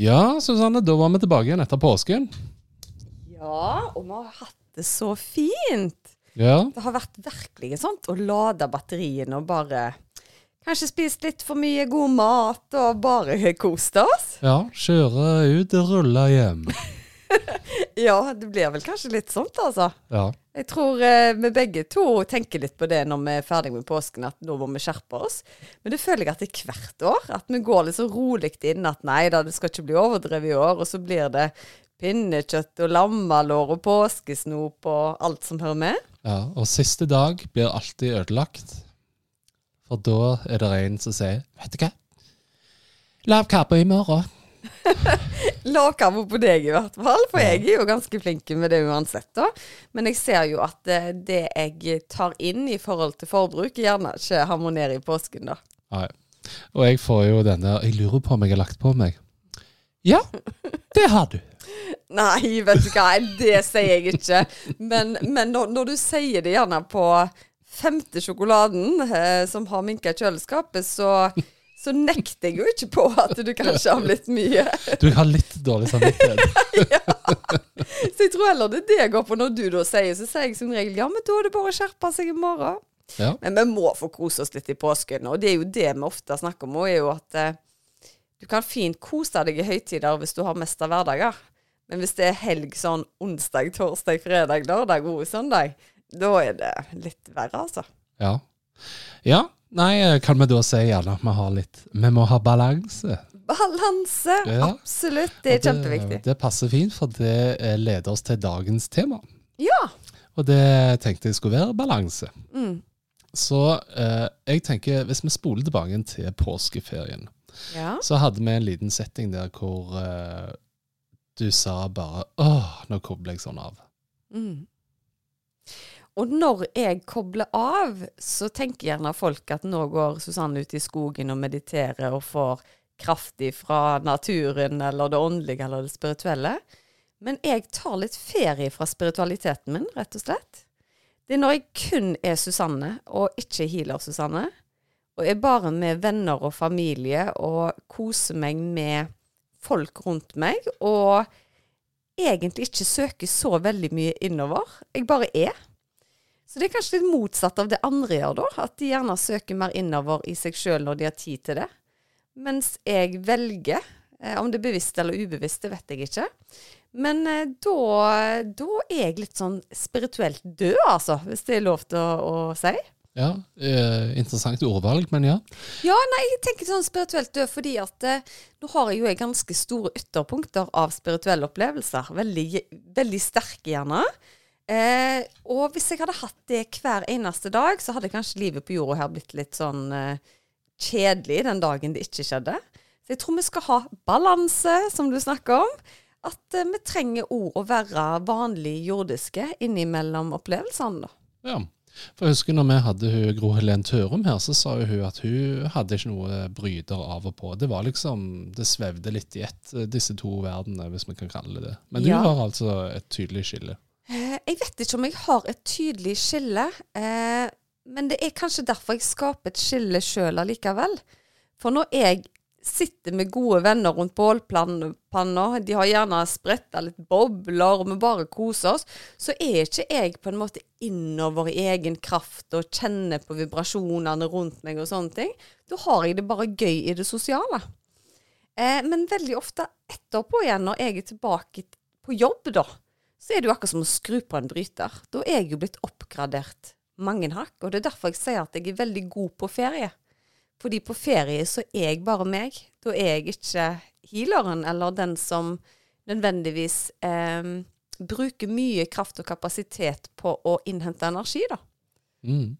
Ja, Susanne, da var vi tilbake igjen etter påsken. Ja, og vi har hatt det så fint. Ja, Det har vært virkelig sånt å lade batteriene og bare Kanskje spist litt for mye god mat og bare kost oss. ja kjøre ut, rulle hjem. Ja, det blir vel kanskje litt sånt, altså. Ja, Jeg tror eh, vi begge to tenker litt på det når vi er ferdig med påsken, at nå må vi skjerpe oss. Men det føler jeg at det er hvert år. At vi går litt så rolig inn at nei da, det skal ikke bli overdrevet i år. Og så blir det pinnekjøtt og lammelår og påskesnop og alt som hører med. ja. Og siste dag blir alltid ødelagt. For da er det en som sier Vet du hva? Lav kaffe i morgen. Lavkarbo på deg i hvert fall, for jeg er jo ganske flink med det uansett. da. Men jeg ser jo at eh, det jeg tar inn i forhold til forbruk, gjerne ikke harmonerer i påsken, da. Nei. Og jeg får jo denne Jeg lurer på om jeg har lagt på meg. Ja, det har du. Nei, vet du hva, det sier jeg ikke. Men, men når, når du sier det gjerne på femte sjokoladen eh, som har minka i kjøleskapet, så, så nekter jeg jo ikke på at du kanskje har blitt mye. Du har litt dårlig samvittighet. ja. Så jeg tror heller det er det jeg går på når du da sier, så sier jeg som regel ja, men da er det bare å skjerpe seg i morgen. Ja. Men vi må få kose oss litt i påsken, og det er jo det vi ofte snakker om, og er jo at eh, du kan fint kose deg i høytider hvis du har mest av hverdager. Men hvis det er helg sånn onsdag, torsdag, fredag, lørdag og søndag, da er det litt verre, altså. Ja. ja. Nei, kan vi da si gjerne at vi har litt Vi må ha balanse. Balanse, Ja. absolutt. Det er det, kjempeviktig. Det passer fint, for det eh, leder oss til dagens tema. Ja. Og det tenkte jeg skulle være balanse. Mm. Så eh, jeg tenker, hvis vi spoler tilbake til påskeferien, ja. så hadde vi en liten setting der hvor eh, du sa bare åh, nå kobler jeg sånn av. Mm. Og når jeg kobler av, så tenker gjerne folk at nå går Susanne ut i skogen og mediterer og får kraft fra naturen eller det åndelige eller det spirituelle. Men jeg tar litt ferie fra spiritualiteten min, rett og slett. Det er når jeg kun er Susanne, og ikke healer-Susanne. Og er bare med venner og familie og koser meg med folk rundt meg. Og egentlig ikke søker så veldig mye innover. Jeg bare er. Så det er kanskje litt motsatt av det andre gjør, da. At de gjerne søker mer innover i seg sjøl når de har tid til det. Mens jeg velger, eh, om det er bevisst eller ubevisst, det vet jeg ikke. Men eh, da, da er jeg litt sånn spirituelt død, altså, hvis det er lov til å, å si. Ja, eh, interessant ordvalg, men ja. Ja, nei, jeg tenker sånn spirituelt død fordi at eh, nå har jeg jo ganske store ytterpunkter av spirituelle opplevelser. Veldig, veldig sterke, gjerne. Eh, og hvis jeg hadde hatt det hver eneste dag, så hadde kanskje livet på jorda her blitt litt sånn eh, kjedelig den dagen det ikke skjedde. Så jeg tror vi skal ha balanse, som du snakker om. At eh, vi trenger òg å være vanlig jordiske innimellom opplevelsene, da. ja. For jeg husker når vi hadde hun Gro Helen Tørum her, så sa hun at hun hadde ikke noe bryter av og på. Det var liksom, det svevde litt i ett, eh, disse to verdenene, hvis vi kan kalle det det. Men Ja. du har altså et tydelig skille. Eh, Jeg vet ikke om jeg har et tydelig skille, eh, men det er kanskje derfor jeg skaper et skille sjøl allikevel. For når jeg sitter med gode venner rundt bålpanna, de har gjerne spretta litt bobler, og vi bare koser oss, så er ikke jeg på en måte innover i egen kraft og kjenner på vibrasjonene rundt meg og sånne ting. Da har jeg det bare gøy i det sosiale. Eh, men veldig ofte etterpå igjen, når jeg er tilbake på jobb, da, så er det jo akkurat som å skru på en bryter. Da er jeg jo blitt oppgradert mange hakk. Og det er derfor jeg sier at jeg er veldig god på ferie. Fordi på ferie så er jeg bare meg. Da er jeg ikke healeren eller den som nødvendigvis eh, bruker mye kraft og kapasitet på å innhente energi, da. Mm.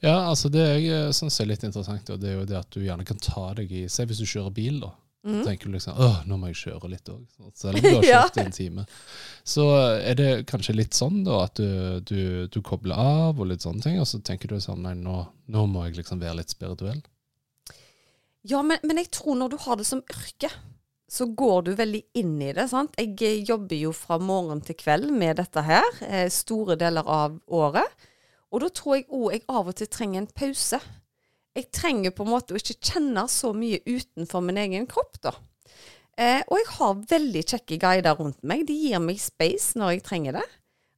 Ja, altså det jeg syns er litt interessant, og det er jo det at du gjerne kan ta deg i Se hvis du kjører bil, da. Mm. Så tenker du liksom åh, nå må jeg kjøre litt òg. Selv om du har kjørt i en time. Så er det kanskje litt sånn da, at du, du, du kobler av og litt sånne ting, og så tenker du sånn nei, nå, nå må jeg liksom være litt spirituell. Ja, men, men jeg tror når du har det som yrke, så går du veldig inn i det. sant? Jeg eh, jobber jo fra morgen til kveld med dette her, eh, store deler av året. Og da tror jeg òg jeg av og til trenger en pause. Jeg trenger på en måte å ikke kjenne så mye utenfor min egen kropp, da. Eh, og jeg har veldig kjekke guider rundt meg. De gir meg space når jeg trenger det.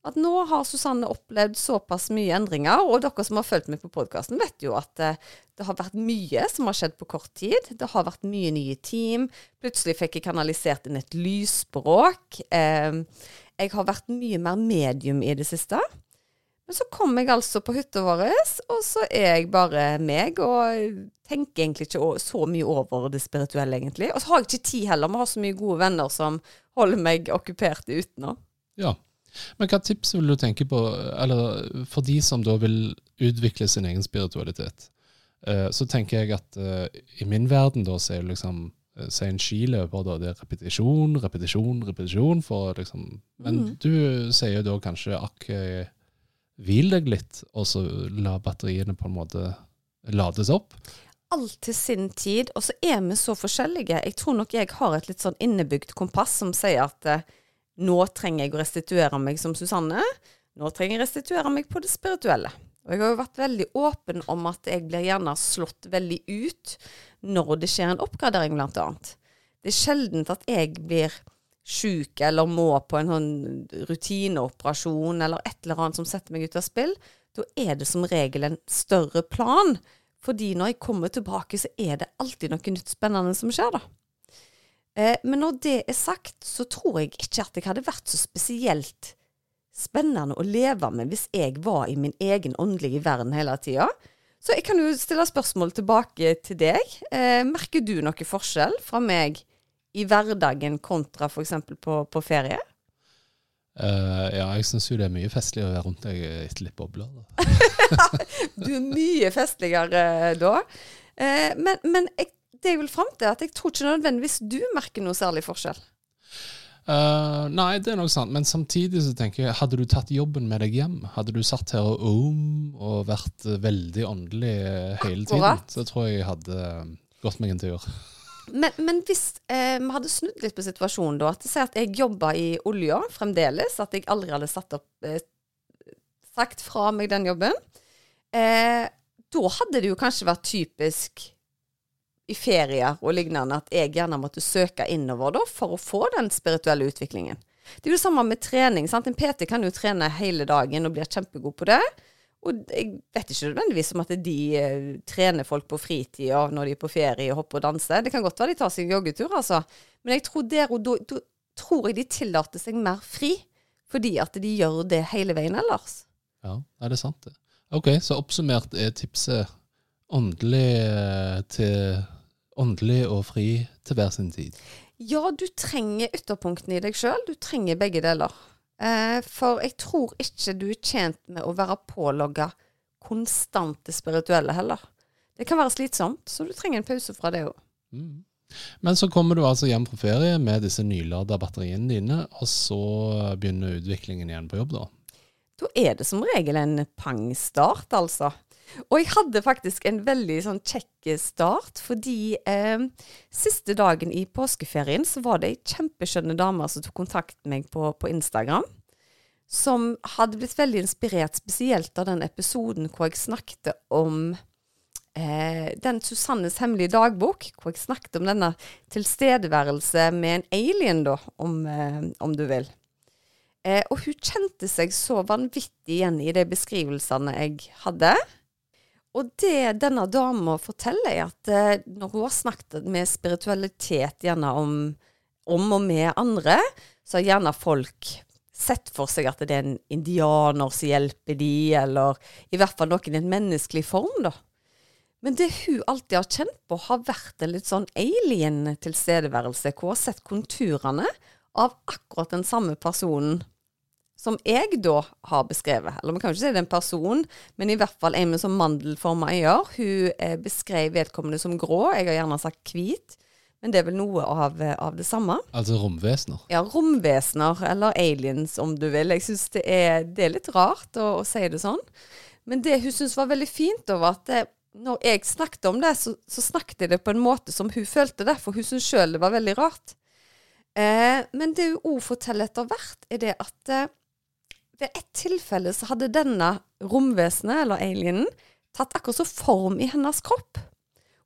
At nå har Susanne opplevd såpass mye endringer, og dere som har fulgt meg på podkasten, vet jo at eh, det har vært mye som har skjedd på kort tid. Det har vært mye nye team. Plutselig fikk jeg kanalisert inn et lysspråk. Eh, jeg har vært mye mer medium i det siste. Men så kom jeg altså på hytta vår, og så er jeg bare meg, og tenker egentlig ikke så mye over det spirituelle, egentlig. Og så har jeg ikke tid heller. Vi har så mye gode venner som holder meg okkupert utenom. Ja. Men hva tips vil du tenke på, eller for de som da vil utvikle sin egen spiritualitet? Eh, så tenker jeg at eh, i min verden da, så er det liksom eh, Si en skiløper, da, det er repetisjon, repetisjon, repetisjon. For liksom, men Mm. du sier jo da kanskje akk, eh, hvil deg litt, og så la batteriene på en måte lades opp. alt til sin tid, og så er vi så forskjellige. Jeg tror nok jeg har et litt sånn innebygd kompass som sier at eh, nå trenger jeg å restituere meg som Susanne. Nå trenger jeg å restituere meg på det spirituelle. Og jeg har jo vært veldig åpen om at jeg blir gjerne slått veldig ut når det skjer en oppgradering, blant annet. Det er sjeldent at jeg blir sjuk eller må på en sånn rutineoperasjon eller et eller annet som setter meg ut av spill. Da er det som regel en større plan. Fordi når jeg kommer tilbake, så er det alltid noe nytt spennende som skjer, da. Eh, men når det er sagt, så tror jeg ikke at jeg hadde vært så spesielt spennende å leve med hvis jeg var i min egen åndelige verden hele tida. Så jeg kan jo stille spørsmål tilbake til deg. Eh, merker du noe forskjell fra meg i hverdagen kontra f.eks. På, på ferie? Uh, ja, jeg syns jo det er mye festligere å være rundt deg etter litt bobler. Du er mye festligere eh, da. Uh, men men jeg, det jeg vil fram til, er at jeg tror ikke nødvendigvis du merker noe særlig forskjell. Eh, nei, det er nok sant, men samtidig så tenker jeg, hadde du tatt jobben med deg hjem, hadde du satt her og om og vært eh, veldig åndelig eh, hele tiden, Akkurat. så tror jeg jeg hadde eh, gått meg en tur. Men, men hvis eh, vi hadde snudd litt på situasjonen, da, at Si at jeg jobba i olja fremdeles, at jeg aldri hadde satt opp eh, sagt fra meg den jobben, eh, da hadde det jo kanskje vært typisk i ferier og lignende at jeg gjerne måtte søke innover da, for å få den spirituelle utviklingen. Det er jo det samme med trening. sant? En PT kan jo trene hele dagen og blir kjempegod på det. Og jeg vet ikke nødvendigvis om at de eh, trener folk på fritida når de er på ferie og hopper og danser. Det kan godt være de tar seg en joggetur, altså. Men jeg tror der og da, da tror jeg de tillater seg mer fri. Fordi at de gjør det hele veien ellers. Ja, er det sant det? Ok, så oppsummert er tipset åndelig, eh, til, åndelig og fri til hver sin tid. Ja, du trenger ytterpunktene i deg sjøl. Du trenger begge deler. Eh, for jeg tror ikke du er tjent med å være pålogga konstante spirituelle heller. Det kan være slitsomt, så du trenger en pause fra det òg. Mm. Men så kommer du altså hjem fra ferie med disse nylada batteriene dine, og så begynner utviklingen igjen på jobb, da. Da er det som regel en pangstart, altså. Og jeg hadde faktisk en veldig sånn kjekk start, fordi eh, siste dagen i påskeferien så var det ei kjempeskjønne dame som tok kontakt med meg på, på Instagram. Som hadde blitt veldig inspirert, spesielt av den episoden hvor jeg snakket om eh, den Susannes hemmelige dagbok, hvor jeg snakket om denne tilstedeværelse med en alien, da, om, eh, om du vil. Eh, og hun kjente seg så vanvittig igjen i de beskrivelsene jeg hadde. Og det denne dama forteller, er at eh, når hun har snakket med spiritualitet gjerne om, om og med andre, så har gjerne folk sett for seg at det er en indianer som hjelper de, eller i hvert fall noen i en menneskelig form, da. Men det hun alltid har kjent på, har vært en litt sånn alien-tilstedeværelse, hvor hun har sett konturene av akkurat den samme personen som jeg da har beskrevet. Eller vi kan ikke si det er en person, men i hvert fall en som sånn mandelforma gjør, Hun eh, beskrev vedkommende som grå. Jeg har gjerne sagt hvit. Men det er vel noe av, eh, av det samme. Altså romvesener? Ja, romvesener, eller aliens om du vil. Jeg syns det, det, er litt rart å, å, si det sånn. Men det hun syntes var veldig fint, var at det, når jeg snakket om det, så, så, snakket jeg det på en måte som hun følte det, for hun syntes sjøl det var veldig rart. Eh, men det hun òg forteller etter hvert, er det at eh, ved et tilfelle så hadde denne romvesenet, eller alienen, tatt akkurat så form i hennes kropp.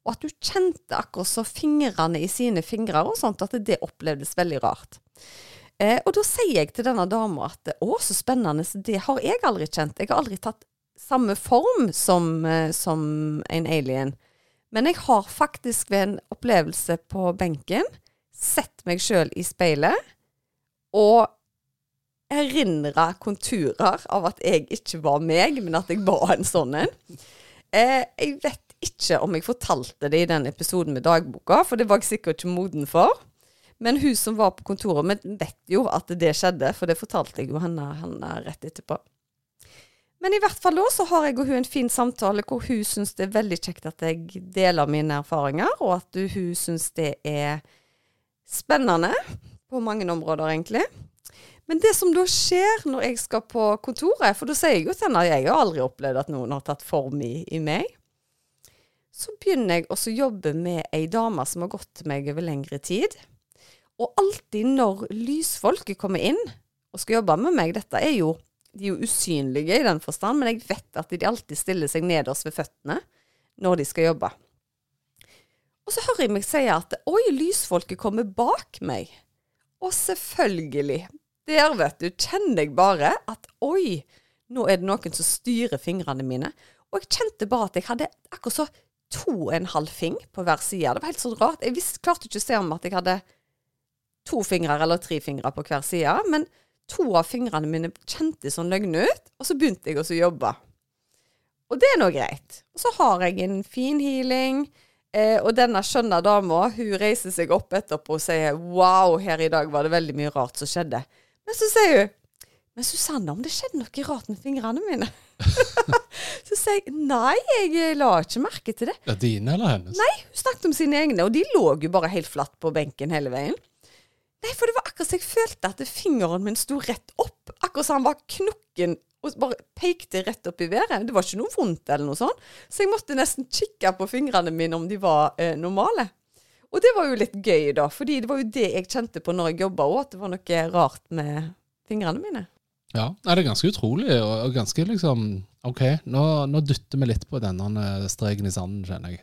Og at hun kjente akkurat så fingrene i sine fingre og sånt, at det opplevdes veldig rart. Eh, og da sier jeg til denne dama at å, så spennende, det har jeg aldri kjent. Jeg har aldri tatt samme form som, eh, som en alien. Men jeg har faktisk ved en opplevelse på benken sett meg sjøl i speilet og erindre konturer av at jeg ikke var meg, men at jeg var en sånn en. Eh, jeg vet ikke om jeg fortalte det i den episoden med dagboka, for det var jeg sikkert ikke moden for. Men hun som var på kontoret mitt, vet jo at det skjedde, for det fortalte jeg jo henne, henne rett etterpå. Men i hvert fall da så har jeg og hun en fin samtale hvor hun syns det er veldig kjekt at jeg deler mine erfaringer, og at hun syns det er spennende på mange områder, egentlig. Men det som da skjer når jeg skal på kontoret, for da sier jeg jo til henne at jeg har aldri opplevd at noen har tatt form i, i meg, så begynner jeg å jobbe med ei dame som har gått til meg over lengre tid. Og alltid når lysfolket kommer inn og skal jobbe med meg, dette er jo de er jo usynlige i den forstand, men jeg vet at de alltid stiller seg nederst ved føttene når de skal jobbe. Og så hører jeg meg si at oi, lysfolket kommer bak meg. Og selvfølgelig, der, vet du, kjenner jeg bare at oi, nå er det noen som styrer fingrene mine. Og jeg kjente bare at jeg hadde akkurat så to og en halv fing på hver side. Det var helt sånn rart. Jeg visst, klarte ikke å se om at jeg hadde to fingre eller tre fingre på hver side. Men to av fingrene mine kjentes sånn løgne ut, og så begynte jeg også å jobbe. Og det er nå greit. Og så har jeg en fin healing. Eh, og denne skjønne dama hun reiser seg opp etterpå og sier 'wow, her i dag var det veldig mye rart som skjedde'. Men så sier hun Men Susanne, om det skjedde noe rart med fingrene mine? så sier jeg nei, jeg la ikke merke til det. Ja, Dine eller hennes? Nei, hun snakket om sine egne, og de lå jo bare helt flatt på benken hele veien. Nei, for det var akkurat så jeg følte at fingeren min sto rett opp. Akkurat som han var knokken og bare pekte rett opp i været. Det var ikke noe vondt eller noe sånt. Så jeg måtte nesten kikke på fingrene mine om de var eh, normale. Og det var jo litt gøy, da, fordi det var jo det jeg kjente på når jeg jobba òg, at det var noe rart med fingrene mine. Ja, det er ganske utrolig, og ganske liksom OK, nå, nå dytter vi litt på denne streken i sanden, kjenner jeg.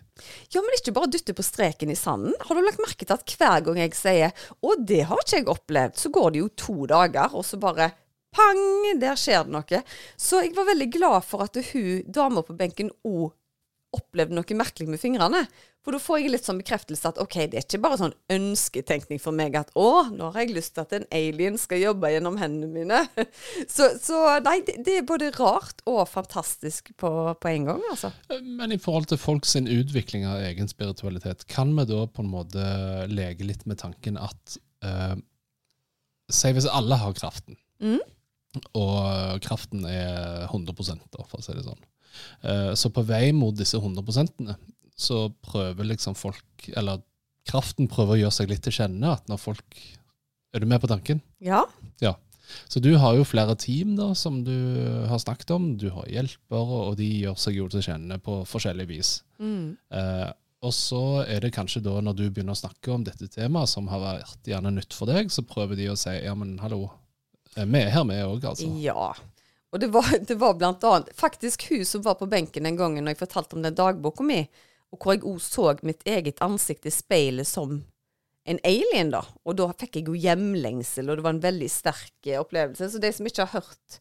Ja, men ikke bare dytte på streken i sanden. Har du lagt merke til at hver gang jeg sier 'Å, det har ikke jeg opplevd', så går det jo to dager, og så bare pang, der skjer det noe. Så jeg var veldig glad for at hun dama på benken òg opplevd noe merkelig med fingrene. For da får jeg litt sånn bekreftelse at ok, det er ikke bare sånn ønsketenkning for meg at å, nå har jeg lyst til at en alien skal jobbe gjennom hendene mine. Så, så nei, det, det, er både rart og fantastisk på, på en gang, altså. Men i forhold til folks utvikling av egen spiritualitet, kan vi da på en måte leke litt med tanken at uh, Si hvis alle har kraften, mm. og kraften er 100 da, for å si det sånn. Eh, så på vei mot disse 100% så prøver liksom folk, eller kraften prøver å gjøre seg litt til kjenne. at når folk, Er du med på tanken? Ja. ja. Så du har jo flere team da, som du har snakket om. Du har hjelpere, og de gjør seg jo til kjenne på forskjellig vis. Mm. Eh, og så er det kanskje da, når du begynner å snakke om dette temaet, som har vært gjerne nytt for deg, så prøver de å si ja, men hallo, vi er her, vi òg, altså. Ja. Og det var, det var, blant annet faktisk hun som var på benken den gangen når jeg fortalte om den dagboka mi, og hvor jeg òg så mitt eget ansikt i speilet som en alien, da. Og da fikk jeg jo hjemlengsel, og det var en veldig sterk opplevelse. Så de som ikke har hørt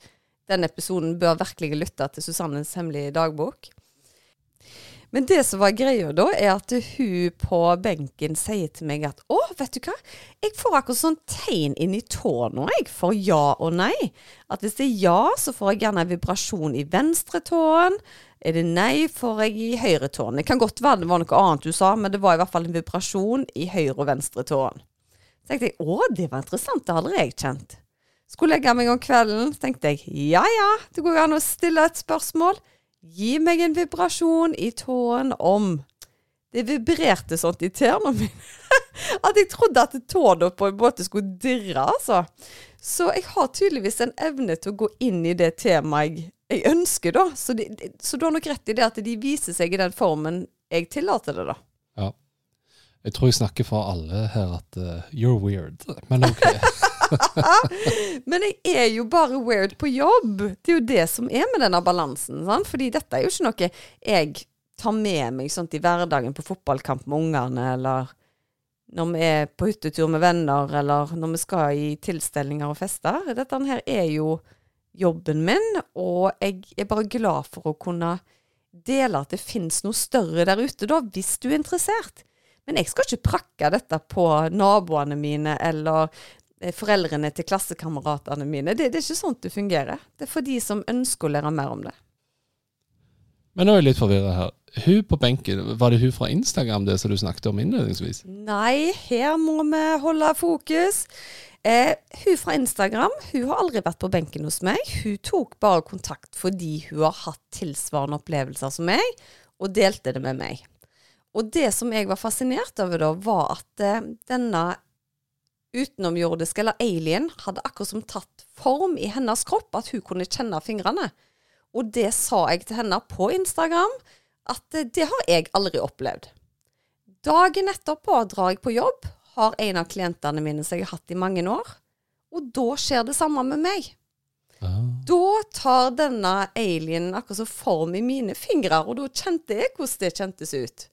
den episoden, bør virkelig lytte til Susannes hemmelige dagbok. Men det som var greia da, er at hun på benken sier til meg at å, vet du hva, jeg får akkurat sånn tegn inni tåa nå, jeg, for ja og nei. At hvis det er ja, så får jeg gjerne en vibrasjon i venstre tåen. Er det nei, får jeg i høyre tåen. Det kan godt være det var noe annet du sa, men det var i hvert fall en vibrasjon i høyre og venstre tåen. Så tenkte jeg å, det var interessant, det hadde jeg kjent. Skulle legge meg om kvelden, tenkte jeg ja ja, det går an å stille et spørsmål. Gi meg en vibrasjon i tåen om Det vibrerte sånt i tærne mine at jeg trodde at tåa på en måte skulle dirre, altså. Så jeg har tydeligvis en evne til å gå inn i det temaet jeg, jeg ønsker, da. Så, de, så du har nok rett i det at de viser seg i den formen jeg tillater det, da. Ja. Jeg tror jeg snakker for alle her at uh, you're weird, men ok. Men jeg er jo bare weird på jobb. Det er jo det som er med denne balansen. Sant? Fordi dette er jo ikke noe jeg tar med meg sånt i hverdagen på fotballkamp med ungene, eller når vi er på hyttetur med venner, eller når vi skal i tilstelninger og fester. Dette her er jo jobben min, og jeg er bare glad for å kunne dele at det finnes noe større der ute, da, hvis du er interessert. Men jeg skal ikke prakke dette på naboene mine eller foreldrene til klassekameratene mine. Det, det, er ikke sånn det fungerer. Det er for de som ønsker å lære mer om det. Men nå er jeg litt forvirra her. Hun på benken, var det hun fra Instagram det som du snakket om innledningsvis? Nei, her må vi holde fokus. Eh, hun fra Instagram hun har aldri vært på benken hos meg. Hun tok bare kontakt fordi hun har hatt tilsvarende opplevelser som meg, og delte det med meg. Og det som jeg var fascinert over da, var at eh, denne utenomjordiske, eller alien, hadde akkurat som tatt form i hennes kropp, at hun kunne kjenne fingrene. Og det sa jeg til henne på Instagram, at det har jeg aldri opplevd. Dagen etterpå drar jeg på jobb, har en av klientene mine som jeg har hatt i mange år, og da skjer det samme med meg. Ah. Da tar denne alienen akkurat som form i mine fingre, og da kjente jeg hvordan det kjentes ut.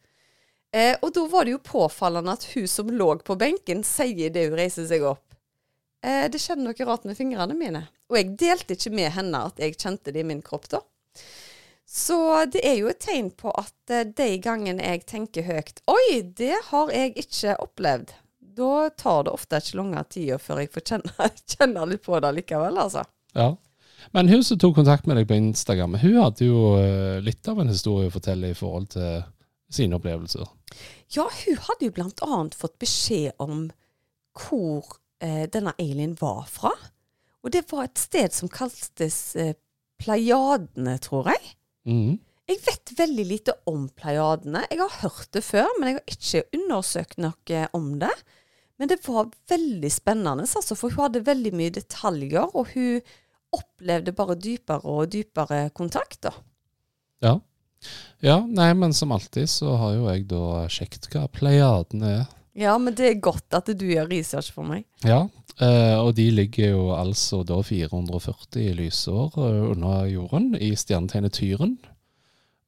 Eh, og da var det jo påfallende at hun som lå på benken, sier det hun reiser seg opp. Eh, det skjedde noe rart med fingrene mine. Og jeg delte ikke med henne at jeg kjente det i min kropp da. Så det er jo et tegn på at eh, de gangene jeg tenker høyt Oi, det har jeg ikke opplevd da tar det ofte ikke lang tid før jeg får kjenne, kjenne, litt på det likevel, altså. Ja. Men hun som tok kontakt med deg på Instagram, hun hadde jo uh, litt av en historie å fortelle i forhold til sine opplevelser. Ja, hun hadde jo blant annet fått beskjed om hvor eh, denne alien var fra. Og det var et sted som kaltes eh, Pleiadene, tror jeg. Mm. Jeg vet veldig lite om Pleiadene. Jeg har hørt det før, men jeg har ikke undersøkt noe om det. Men det var veldig spennende, altså, for hun hadde veldig mye detaljer, og hun opplevde bare dypere og dypere kontakt. da. Ja. Ja. Nei, men som alltid så har jo jeg da sjekket hva Pleiadene er. Ja, men det er godt at du gjør research for meg. Ja, eh, og de ligger jo altså da 440 lysår eh, under jorden i stjernetegnet Tyren.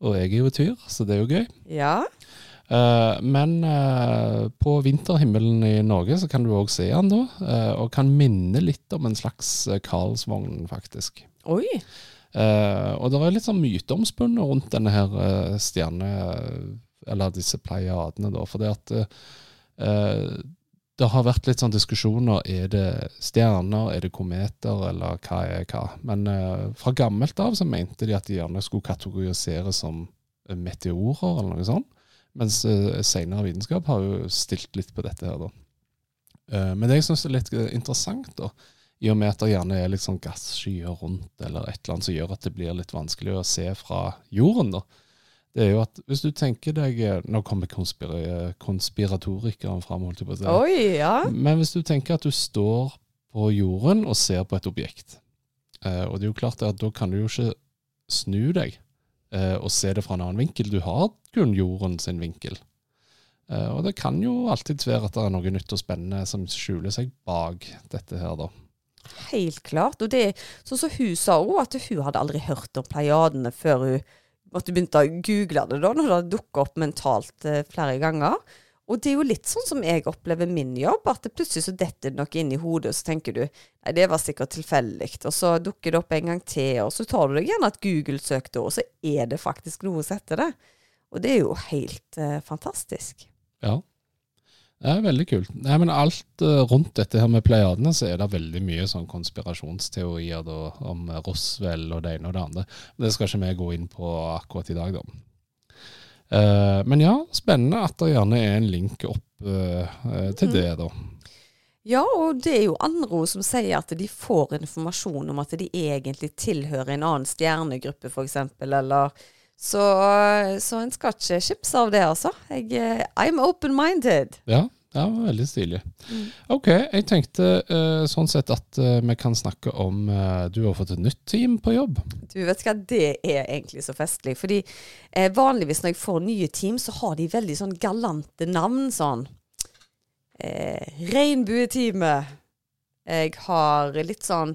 Og jeg er jo tyr, så det er jo gøy. Ja. Uh, men på vinterhimmelen i Norge så kan du òg se den da, og kan minne litt om en slags Karlsvogn, faktisk. Oi! Og det er litt sånn myteomspunnet rundt denne her stjerne... Eller disse pleiadene, da. For det at det har vært litt sånn diskusjoner. Er det stjerner, er det kometer, eller hva er hva? Men fra gammelt av så mente de at de gjerne skulle kategoriseres som meteorer, eller noe sånt. Mens uh, senere vitenskap har jo stilt litt på dette her, da. Uh, men det jeg syns er litt uh, interessant, da, i og med at det gjerne er litt sånn gasskyer rundt, eller et eller annet som gjør at det blir litt vanskelig å se fra jorden, da, det er jo at hvis du tenker deg Nå kommer konspir konspiratorikeren fram, holdt jeg på å si. Oi, ja. Men hvis du tenker at du står på jorden og ser på et objekt, og det er jo klart at da kan du jo ikke snu deg eh, og se det fra en annen vinkel. Du har kun jorden sin vinkel. Eh, og det kan jo alltid være at det er noe nytt og spennende som skjuler seg bak dette her, da. Helt klart. Og det sånn som hun sa òg, at hun hadde aldri hørt om pleiadene før hun måtte begynne å google det, da, når det dukka opp mentalt eh, flere ganger. Og det er jo litt sånn som jeg opplever min jobb, at det plutselig så detter det noe inn i hodet, og så tenker du nei, det var sikkert tilfeldig, og så dukker det opp en gang til, og så tar du deg gjerne et Google-søk da, og så er det faktisk noe å sette det. Og det er jo helt eh, fantastisk. Ja. Det er veldig kult. Nei, men alt uh, rundt dette her med pleiadene, så er det veldig mye sånn konspirasjonsteorier da, om Roswell og det ene og det andre. Det skal ikke vi gå inn på akkurat i dag, da. Uh, men ja, spennende at det gjerne er en link opp uh, til mm. det, da. Ja, og det er jo andre som sier at de får informasjon om at de egentlig tilhører en annen stjernegruppe, f.eks., eller så, så en skal ikke kimse av det, altså. Jeg, eh, I'm open-minded. Ja, det var veldig stilig. Mm. OK, jeg tenkte uh, sånn sett at uh, vi kan snakke om uh, Du har fått et nytt team på jobb. Du vet hva, det er egentlig så festlig. Fordi vanligvis når jeg får nye team, så har de veldig sånn galante navn sånn eh, Regnbueteamet. Jeg har litt sånn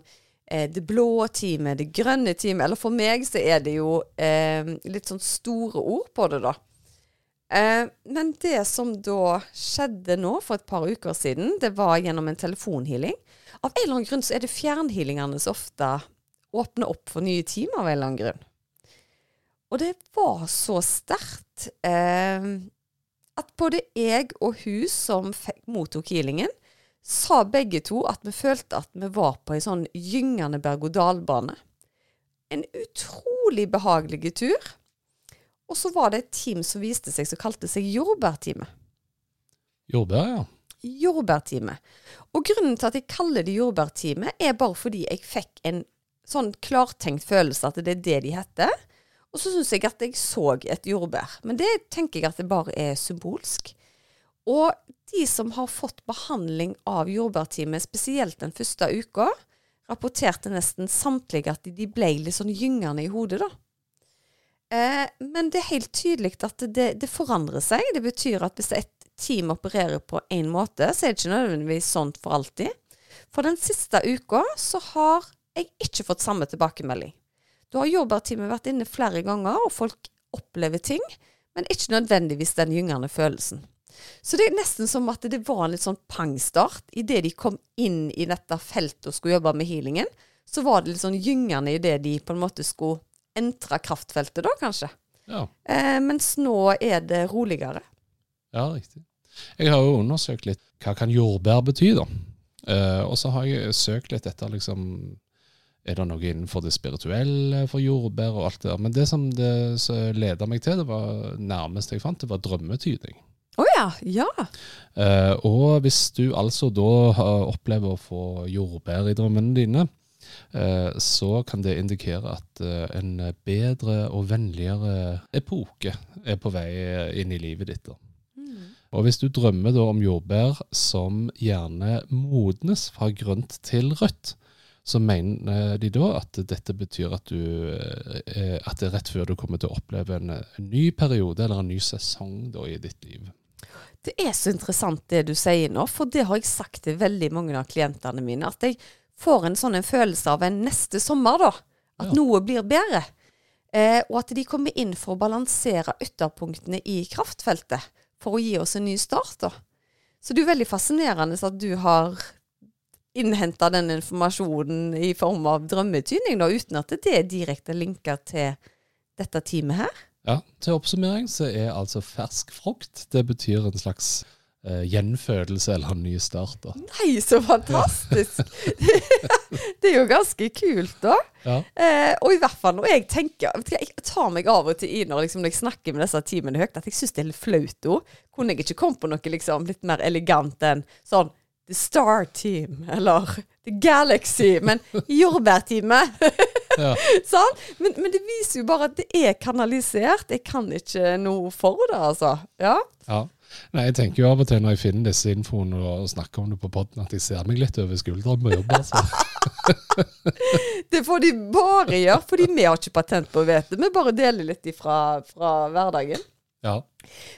eh, det blå teamet, det grønne teamet. Eller for meg så er det jo eh, litt sånn store ord på det, da. Eh, men det som da skjedde nå for et par uker siden, det var gjennom en telefonhealing. Av en eller annen grunn så er det fjernhealingene som ofte åpner opp for nye team, av en eller annen grunn. Og det var så sterkt. Eh, at både jeg og hun som mottok healingen, sa begge to at vi følte at vi var på ei sånn gyngende berg-og-dal-bane. En utrolig behagelig tur. Og så var det et team som viste seg som kalte seg Jordbærteamet. Jordbær, ja. Jordbærteamet. Og grunnen til at jeg kaller det Jordbærteamet, er bare fordi jeg fikk en sånn klartenkt følelse at det er det de heter. Og så syns jeg at jeg så et jordbær. Men det tenker jeg at det bare er symbolsk. Og de som har fått behandling av jordbærtime, spesielt den første uka, rapporterte nesten samtlige at de ble litt sånn gyngende i hodet, da. Eh, men det er helt tydelig at det, det, forandrer seg. Det betyr at hvis et team opererer på én måte, så er det ikke nødvendigvis sånn for alltid. For den siste uka så har jeg ikke fått samme tilbakemelding. Da har jordbærteamet vært inne flere ganger, og folk opplever ting, men ikke nødvendigvis den gyngende følelsen. Så det er nesten som at det var en litt sånn pangstart. Idet de kom inn i dette feltet og skulle jobbe med healingen, så var det litt sånn gyngende idet de på en måte skulle entre kraftfeltet, da kanskje. Ja. Eh, mens nå er det roligere. Ja, riktig. Jeg har jo undersøkt litt hva kan jordbær bety, da. Eh, og så har jeg søkt litt etter liksom er det noe innenfor det spirituelle for jordbær og alt det der? Men det som det leda meg til, det var nærmest jeg fant, det var drømmetyding. Å oh ja. Ja. Uh, og hvis du altså da opplever å få jordbær i drømmene dine, uh, så kan det indikere at uh, en bedre og vennligere epoke er på vei inn i livet ditt. Mm. Og hvis du drømmer da om jordbær som gjerne modnes fra grønt til rødt, så mener de da at dette betyr at, du, at det er rett før du kommer til å oppleve en, en ny periode eller en ny sesong da, i ditt liv. Det er så interessant det du sier nå, for det har jeg sagt til veldig mange av klientene mine. At jeg får en sånn en følelse av en neste sommer, da. At ja. noe blir bedre. Eh, og at de kommer inn for å balansere ytterpunktene i kraftfeltet. For å gi oss en ny start, da. Så det er veldig fascinerende at du har innhenta den informasjonen i form av drømmetydning, da, uten at det er direkte linka til dette teamet her? Ja, til oppsummering så er altså fersk frukt Det betyr en slags eh, gjenfødelse eller en ny start. da. Nei, så fantastisk! det er jo ganske kult, da. Ja. Eh, og i hvert fall når jeg tenker Jeg tar meg av og til i når, liksom, når jeg snakker med disse teamene høyt, at jeg syns det er litt flaut. Kunne jeg ikke kommet på noe liksom, litt mer elegant enn sånn The Star Team, eller The Galaxy, men Jordbærteamet. ja. sånn? men, men, det viser jo bare at det er kanalisert. Jeg kan ikke noe for det, altså. Ja. ja. Nei, Jeg tenker jo av og til når jeg finner disse infoene og snakker om det på poden, at jeg ser meg litt over skulderen på jobb. altså. det får de bare gjøre, fordi vi har ikke patent på å vite. Vi bare deler litt ifra fra hverdagen. Ja.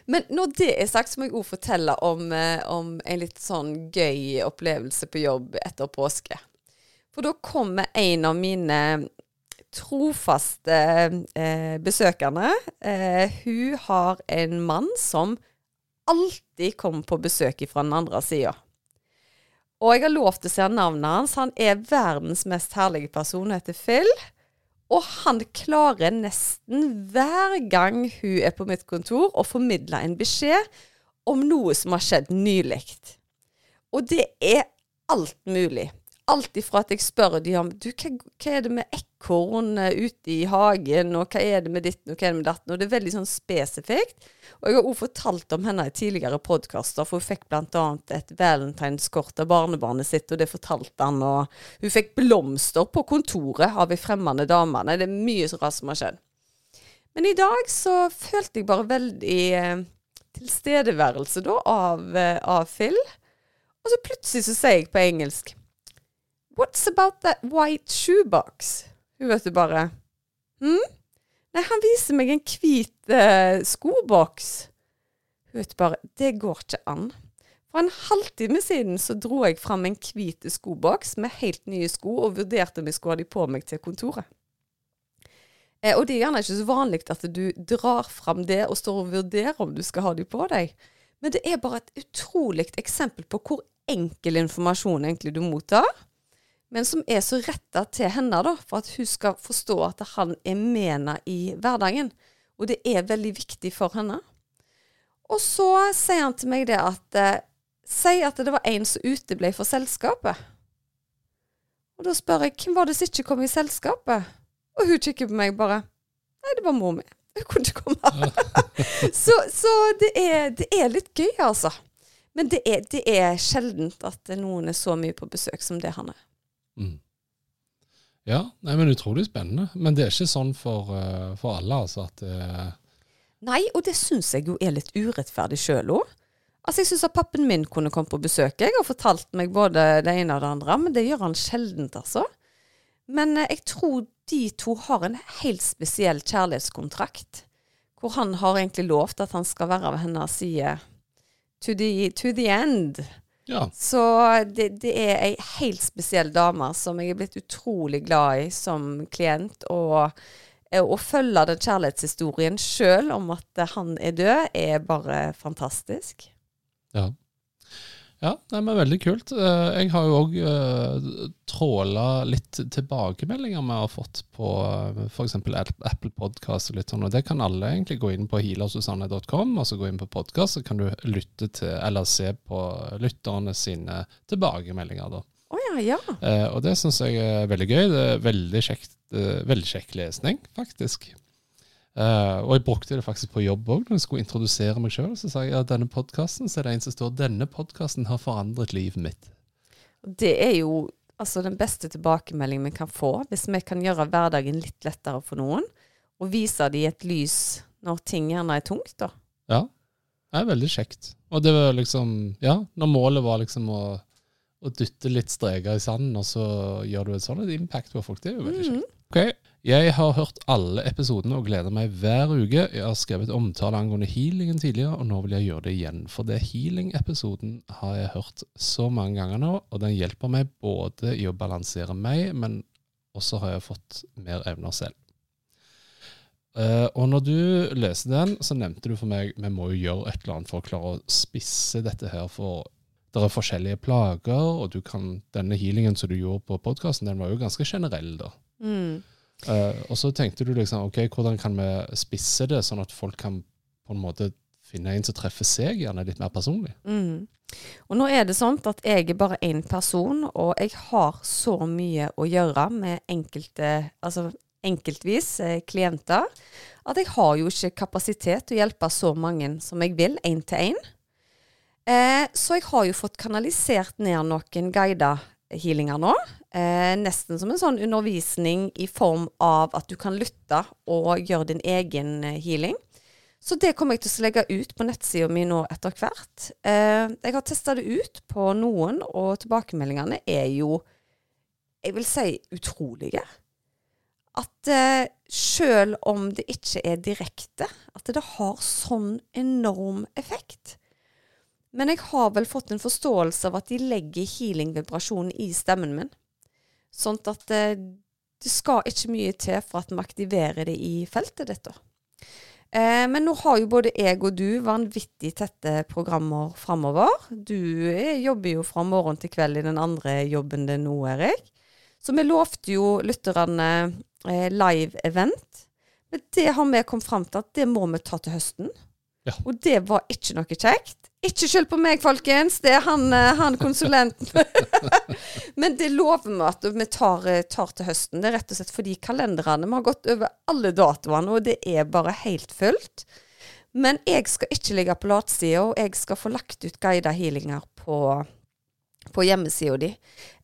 Men når det er sagt, så må jeg òg fortelle om, eh, om, en litt sånn gøy opplevelse på jobb etter påske. For da kommer en av mine trofaste eh, besøkende. Eh, hun har en mann som alltid kommer på besøk fra den andre sida. Og jeg har lov til å se navnet hans. Han er verdens mest herlige person, heter Phil. Og han klarer nesten hver gang hun er på mitt kontor, å formidle en beskjed om noe som har skjedd nylig. Og det er alt mulig. Alt ifra at jeg spør de om du, hva, hva er det med ekorn eh, ute i hagen, og hva er det med ditten, og hva er det med datten, og det er veldig sånn spesifikt. Og jeg har òg fortalt om henne i tidligere podkaster, for hun fikk bl.a. et valentineskort av barnebarnet sitt, og det fortalte han, og hun fikk blomster på kontoret av ei fremmede dame. Nei, det er mye så rart som har skjedd. Men i dag så følte jeg bare veldig eh, tilstedeværelse da av, eh, av Phil. Og så plutselig så sier jeg på engelsk What's about that white shoebox? Hun vet du bare Hm? Nei, han viser meg en hvit eh, skoboks. Hun vet bare Det går ikke an. For en halvtime siden så dro jeg fram en hvit skoboks med helt nye sko, og vurderte om jeg skulle ha de på meg til kontoret. Eh, og det er gjerne ikke så vanlig at du drar fram det og står og vurderer om du skal ha de på deg. Men det er bare et utrolig eksempel på hvor enkel informasjon egentlig du mottar men som er så retta til henne, da, for at hun skal forstå at han er med henne i hverdagen. Og det er veldig viktig for henne. Og så sier han til meg det at eh, Si at det var en som uteble fra selskapet. Og da spør jeg hvem var det som ikke kom i selskapet? Og hun kikker på meg bare Nei, det var mor mi. Hun kunne ikke komme. så, så det, er, det, er, litt gøy, altså. Men det er, det er sjeldent at noen er så mye på besøk som det han er. Mm. Ja, nei, men utrolig spennende. Men det er ikke sånn for, uh, for alle, altså. at det... Nei, og det syns jeg jo er litt urettferdig sjøl òg. Altså, jeg syns at pappen min kunne komme på besøk jeg, og fortalt meg både det ene og det andre, men det gjør han sjeldent, altså. Men uh, jeg tror de to har en helt spesiell kjærlighetskontrakt, hvor han har egentlig lovt at han skal være ved hennes side to the, to the end. Ja. Så det, det, er ei helt spesiell dame som jeg er blitt utrolig glad i som klient. Og å følge den kjærlighetshistorien sjøl om at han er død, er bare fantastisk. Ja. Ja, nei, men veldig kult. Eh, jeg har jo òg uh, tråla litt tilbakemeldinger vi har fått på eh, f.eks. Apple Podcast og litt sånn, og det kan alle egentlig gå inn på healersusanne.com, og så gå inn på podkast, så kan du lytte til, eller se på lytterne sine tilbakemeldinger, da. Oh, ja, ja. Uh, og det syns jeg er veldig gøy. Det er veldig kjekt, uh, veldig kjekk lesning, faktisk. Uh, og jeg brukte det faktisk på jobb òg, når jeg skulle introdusere meg sjøl. Så sa jeg at denne podkasten, er det en som står 'Denne podkasten har forandret livet mitt'. Det er jo altså den beste tilbakemeldingen vi kan få, hvis vi kan gjøre hverdagen litt lettere for noen, og vise dem et lys når ting gjerne er tungt, da. Ja, det er veldig kjekt. Og det var liksom Ja, når målet var liksom å, å dytte litt streker i sanden, og så gjør du et sånt impact på folk, det er jo veldig mm. kjekt. Ok, jeg har hørt alle episodene og gleder meg hver uke. Jeg har skrevet omtale angående healingen tidligere, og nå vil jeg gjøre det igjen. For det healing-episoden har jeg hørt så mange ganger nå, og den hjelper meg både i å balansere meg, men også har jeg fått mer evner selv. Uh, og når du leste den, så nevnte du for meg vi må jo gjøre et eller annet for å klare å spisse dette her. For det er forskjellige plager, og kan, denne healingen som du gjorde på podkasten, den var jo ganske generell, da. Mm. Uh, og så tenkte du liksom ok, hvordan kan vi spisse det, sånn at folk kan på en måte finne en som treffer seg, gjerne litt mer personlig. Mm. Og nå er det sånn at jeg er bare én person, og jeg har så mye å gjøre med enkelte, altså enkeltvis eh, klienter, at jeg har jo ikke kapasitet til å hjelpe så mange som jeg vil, én til én. Eh, så jeg har jo fått kanalisert ned noen guida healinger nå. Eh, nesten som en sånn undervisning i form av at du kan lytte og gjøre din egen eh, healing. Så det kommer jeg til å legge ut på nettsida mi nå etter hvert. Eh, jeg har testa det ut på noen, og tilbakemeldingene er jo, jeg vil si, utrolige. At eh, sjøl om det ikke er direkte, at det har sånn enorm effekt. Men jeg har vel fått en forståelse av at de legger healing-vibrasjonen i stemmen min. Sånn at eh, det skal ikke mye til for at vi aktiverer det i feltet ditt. Eh, men nå har jo både jeg og du vanvittig tette programmer framover. Du eh, jobber jo fra morgen til kveld i den andre jobben din nå, Erik. Så vi lovte jo lytterne eh, live event. Men det har vi kommet fram til at det må vi ta til høsten. Ja. Og det var ikke noe kjekt. Ikke skyld på meg, folkens. Det er han, eh, han konsulenten. Men det lover vi at vi tar, eh, tar, til høsten. Det er rett og slett fordi kalenderne Vi har gått over alle datoene, og det er bare helt fullt. Men jeg skal ikke ligge på latsida, og jeg skal få lagt ut guida healinger på, på hjemmesida di.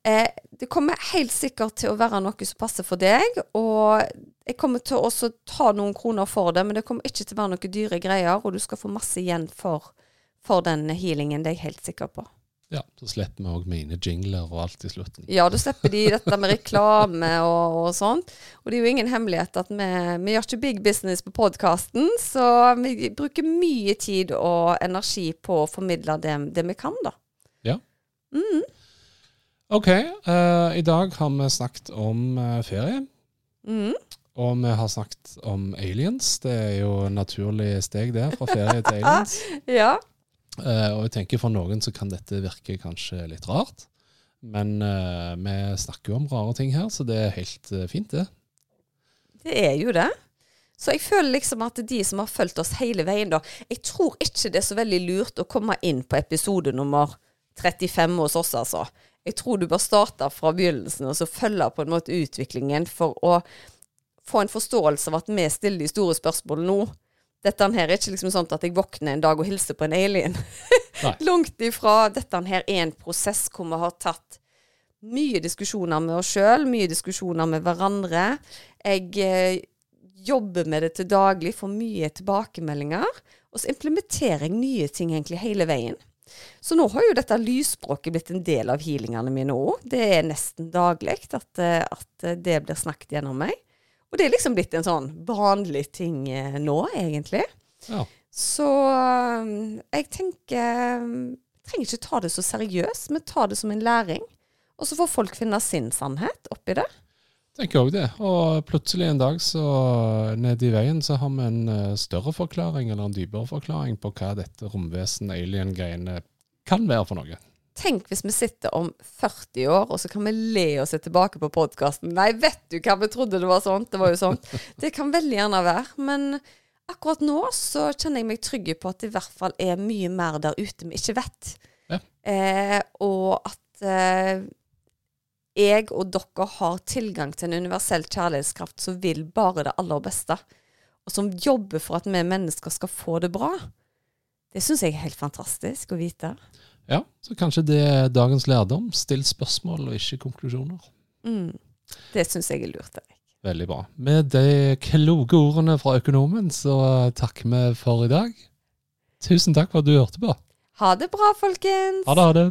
Eh, det kommer helt sikkert til å være noe som passer for deg, og jeg kommer til å ta noen kroner for det, men det kommer ikke til å være noen dyre greier, og du skal få masse igjen for, for den healingen, det er jeg helt sikker på. Ja, så slipper vi òg mine jingler og alt i slutten. Ja, da slipper de dette med reklame og, og sånt. Og det er jo ingen hemmelighet at vi, vi gjør ikke big business på podkasten, så vi bruker mye tid og energi på å formidle det, det vi kan, da. Ja. Mm. OK. Uh, I dag har vi snakket om uh, ferie. Mm. Og vi har snakket om aliens. Det er jo naturlig steg det, fra ferie til aliens. ja. Uh, og jeg tenker for noen så kan dette virke kanskje litt rart. Men uh, vi snakker jo om rare ting her, så det er helt uh, fint, det. Det er jo det. Så jeg føler liksom at de som har fulgt oss hele veien, da Jeg tror ikke det er så veldig lurt å komme inn på episode nummer 35 hos oss, altså. Jeg tror du bør starte fra begynnelsen og så følge på en måte utviklingen for å få en forståelse av at vi stiller de store spørsmålene nå dette her er ikke liksom sånn at jeg våkner en dag og hilser på en alien. Langt ifra. Dette her er en prosess hvor vi har tatt mye diskusjoner med oss sjøl, mye diskusjoner med hverandre. Jeg eh, jobber med det til daglig, får mye tilbakemeldinger. Og så implementerer jeg nye ting egentlig hele veien. Så nå har jo dette lysspråket blitt en del av healingene mine òg. Det er nesten daglig at, eh, at det blir snakket gjennom meg. Og det er liksom blitt en sånn vanlig ting eh, nå, egentlig. Ja. Så eh, jeg tenker Jeg trenger ikke ta det så seriøst, men ta det som en læring. Og så får folk finne sin sannhet oppi det. Tenker òg det. Og plutselig en dag så nede i veien så har vi en eh, større forklaring, eller en dypere forklaring på hva dette romvesen, alien-greiene kan være for noe. Tenk hvis vi sitter om 40 år, og så kan vi le oss tilbake på podkasten. Nei, vet du hva, vi trodde det var sånt. Det var jo sånt. Det kan veldig gjerne være. Men akkurat nå så kjenner jeg meg trygg på at det i hvert fall er mye mer der ute vi ikke vet. Ja. Eh, og at eh, jeg og dere har tilgang til en universell kjærlighetskraft som vil bare det aller beste. Og som jobber for at vi mennesker skal få det bra. Det syns jeg er helt fantastisk å vite. Ja, så kanskje det er dagens lærdom. Still spørsmål og ikke konklusjoner. Mm. Det syns jeg er lurt. Erik. Veldig bra. Med de kloke ordene fra økonomen så takker vi for i dag. Tusen takk for at du hørte på. Ha det bra, folkens. Ha det, ha det.